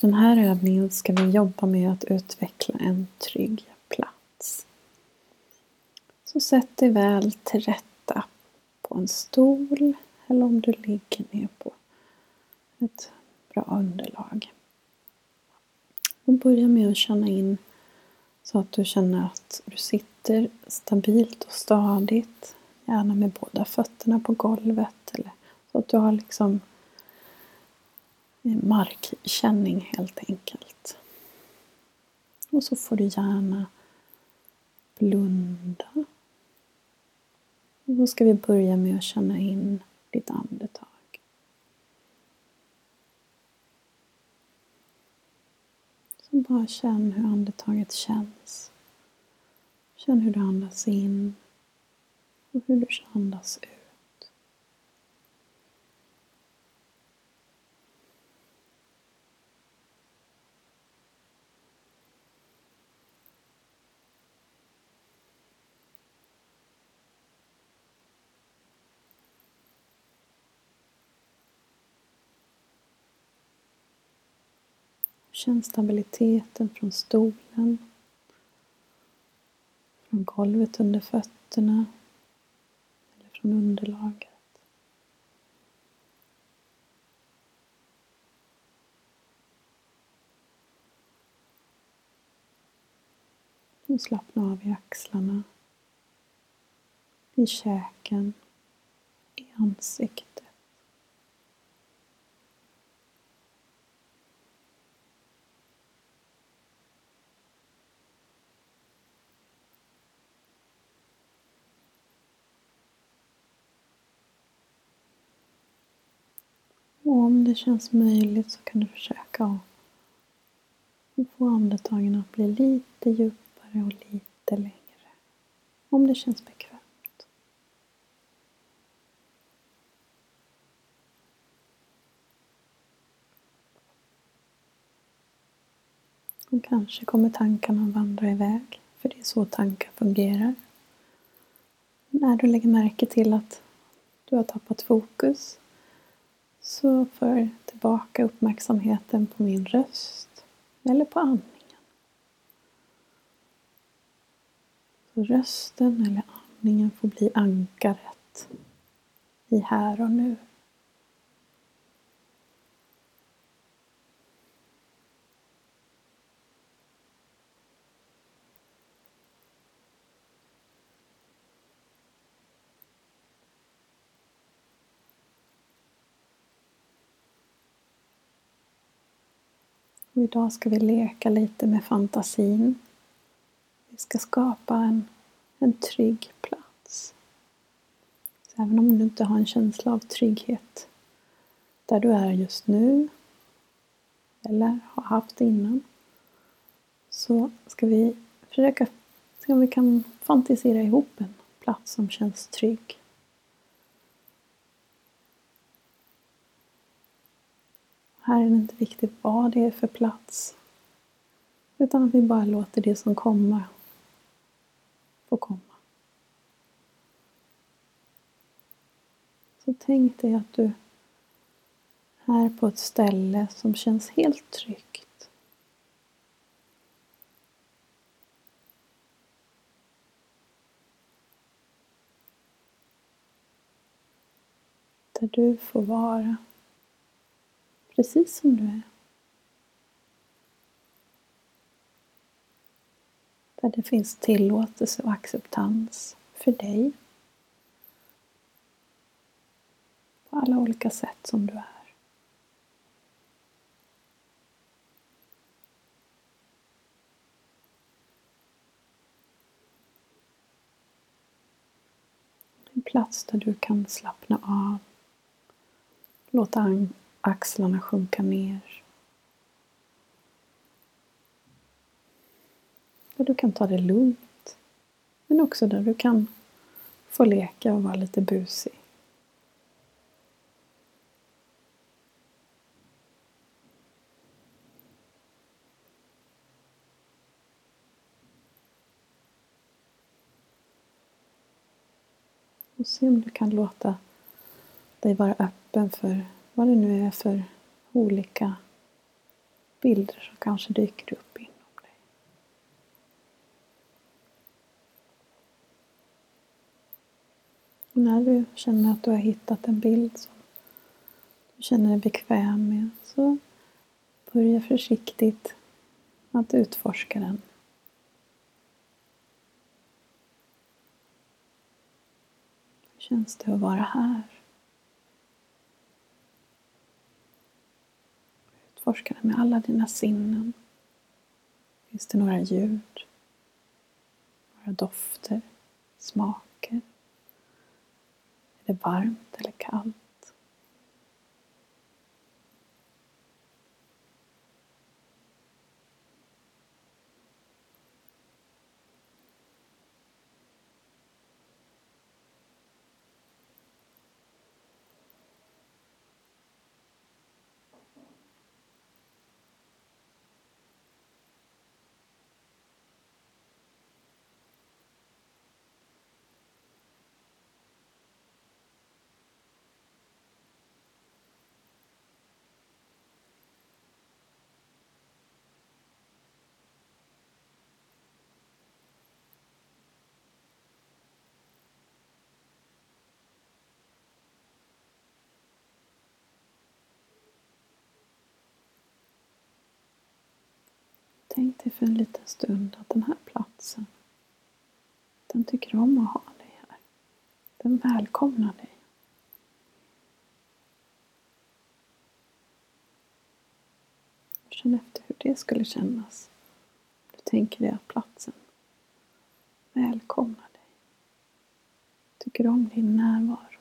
den här övningen ska vi jobba med att utveckla en trygg plats. Så sätt dig väl till rätta på en stol eller om du ligger ner på ett bra underlag. Och börja med att känna in så att du känner att du sitter stabilt och stadigt. Gärna med båda fötterna på golvet. Eller så att du har liksom markkänning helt enkelt. Och så får du gärna blunda. Och då ska vi börja med att känna in ditt andetag. Så bara känn hur andetaget känns. Känn hur du andas in och hur du andas ut. Känn stabiliteten från stolen, från golvet under fötterna eller från underlaget. Nu slappna av i axlarna, i käken, i ansiktet. Och om det känns möjligt så kan du försöka att få andetagen att bli lite djupare och lite längre. Om det känns bekvämt. Och kanske kommer tankarna vandra iväg, för det är så tankar fungerar. När du lägger märke till att du har tappat fokus så för tillbaka uppmärksamheten på min röst eller på andningen. Så rösten eller andningen får bli ankaret i här och nu. Och idag ska vi leka lite med fantasin. Vi ska skapa en, en trygg plats. Så även om du inte har en känsla av trygghet där du är just nu eller har haft innan så ska vi försöka se om vi kan fantisera ihop en plats som känns trygg. Här är det inte viktigt vad det är för plats. Utan att vi bara låter det som kommer få komma. Så tänk dig att du är på ett ställe som känns helt tryggt. Där du får vara precis som du är. Där det finns tillåtelse och acceptans för dig. På alla olika sätt som du är. En plats där du kan slappna av. Låta axlarna sjunka ner. Där du kan ta det lugnt. Men också där du kan få leka och vara lite busig. Och se om du kan låta dig vara öppen för vad det nu är för olika bilder som kanske dyker upp inom dig. Och när du känner att du har hittat en bild som du känner dig bekväm med så börja försiktigt att utforska den. Hur känns det att vara här? Utforska den med alla dina sinnen. Finns det några ljud? Några dofter? Smaker? Är det varmt eller kallt? Tänk dig för en liten stund att den här platsen, den tycker om att ha dig här. Den välkomnar dig. Känn efter hur det skulle kännas. Du tänker dig att platsen välkomnar dig. Tycker om din närvaro.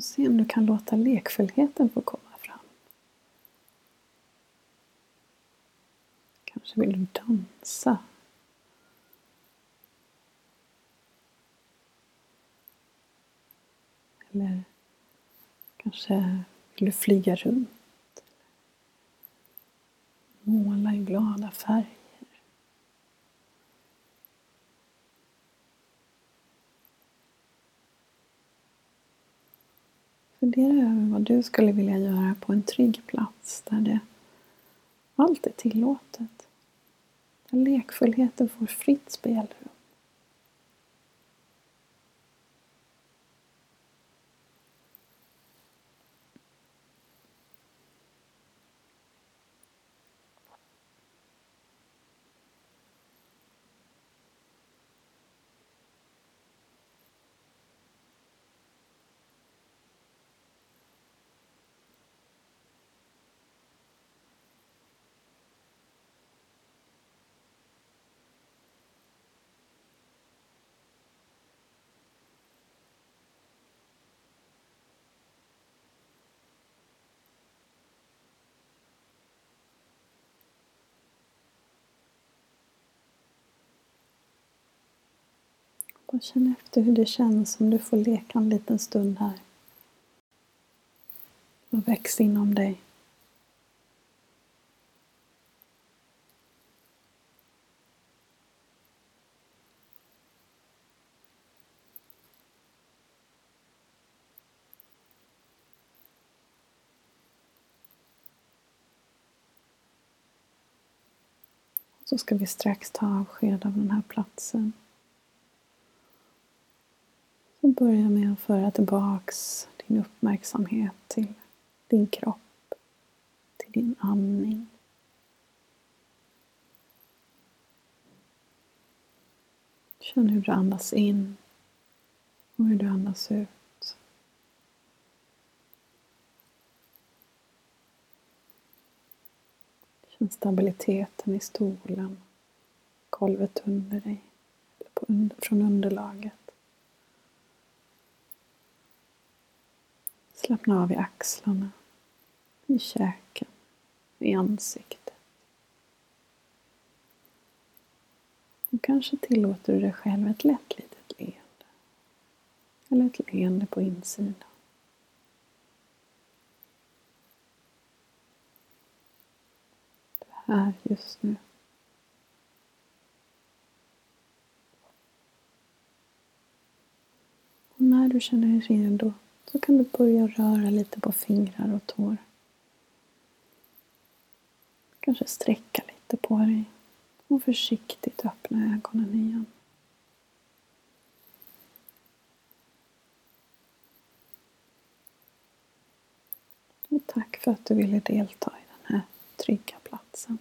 Och se om du kan låta lekfullheten få komma fram. Kanske vill du dansa. Eller kanske vill du flyga runt. Måla i glada färger. Fundera över vad du skulle vilja göra på en trygg plats där det allt är tillåtet. Där lekfullheten får fritt spelrum. Bara känn efter hur det känns om du får leka en liten stund här. Och väx inom dig. Så ska vi strax ta avsked av den här platsen. Så börja med att föra tillbaks din uppmärksamhet till din kropp, till din andning. Känn hur du andas in och hur du andas ut. Känn stabiliteten i stolen, golvet under dig, eller på under, från underlaget. Slappna av i axlarna, i käken, i ansiktet. Och kanske tillåter du dig själv ett lätt litet leende. Eller ett leende på insidan. Du är här just nu. Och när du känner dig redo så kan du börja röra lite på fingrar och tår. Kanske sträcka lite på dig och försiktigt öppna ögonen igen. Och tack för att du ville delta i den här trygga platsen.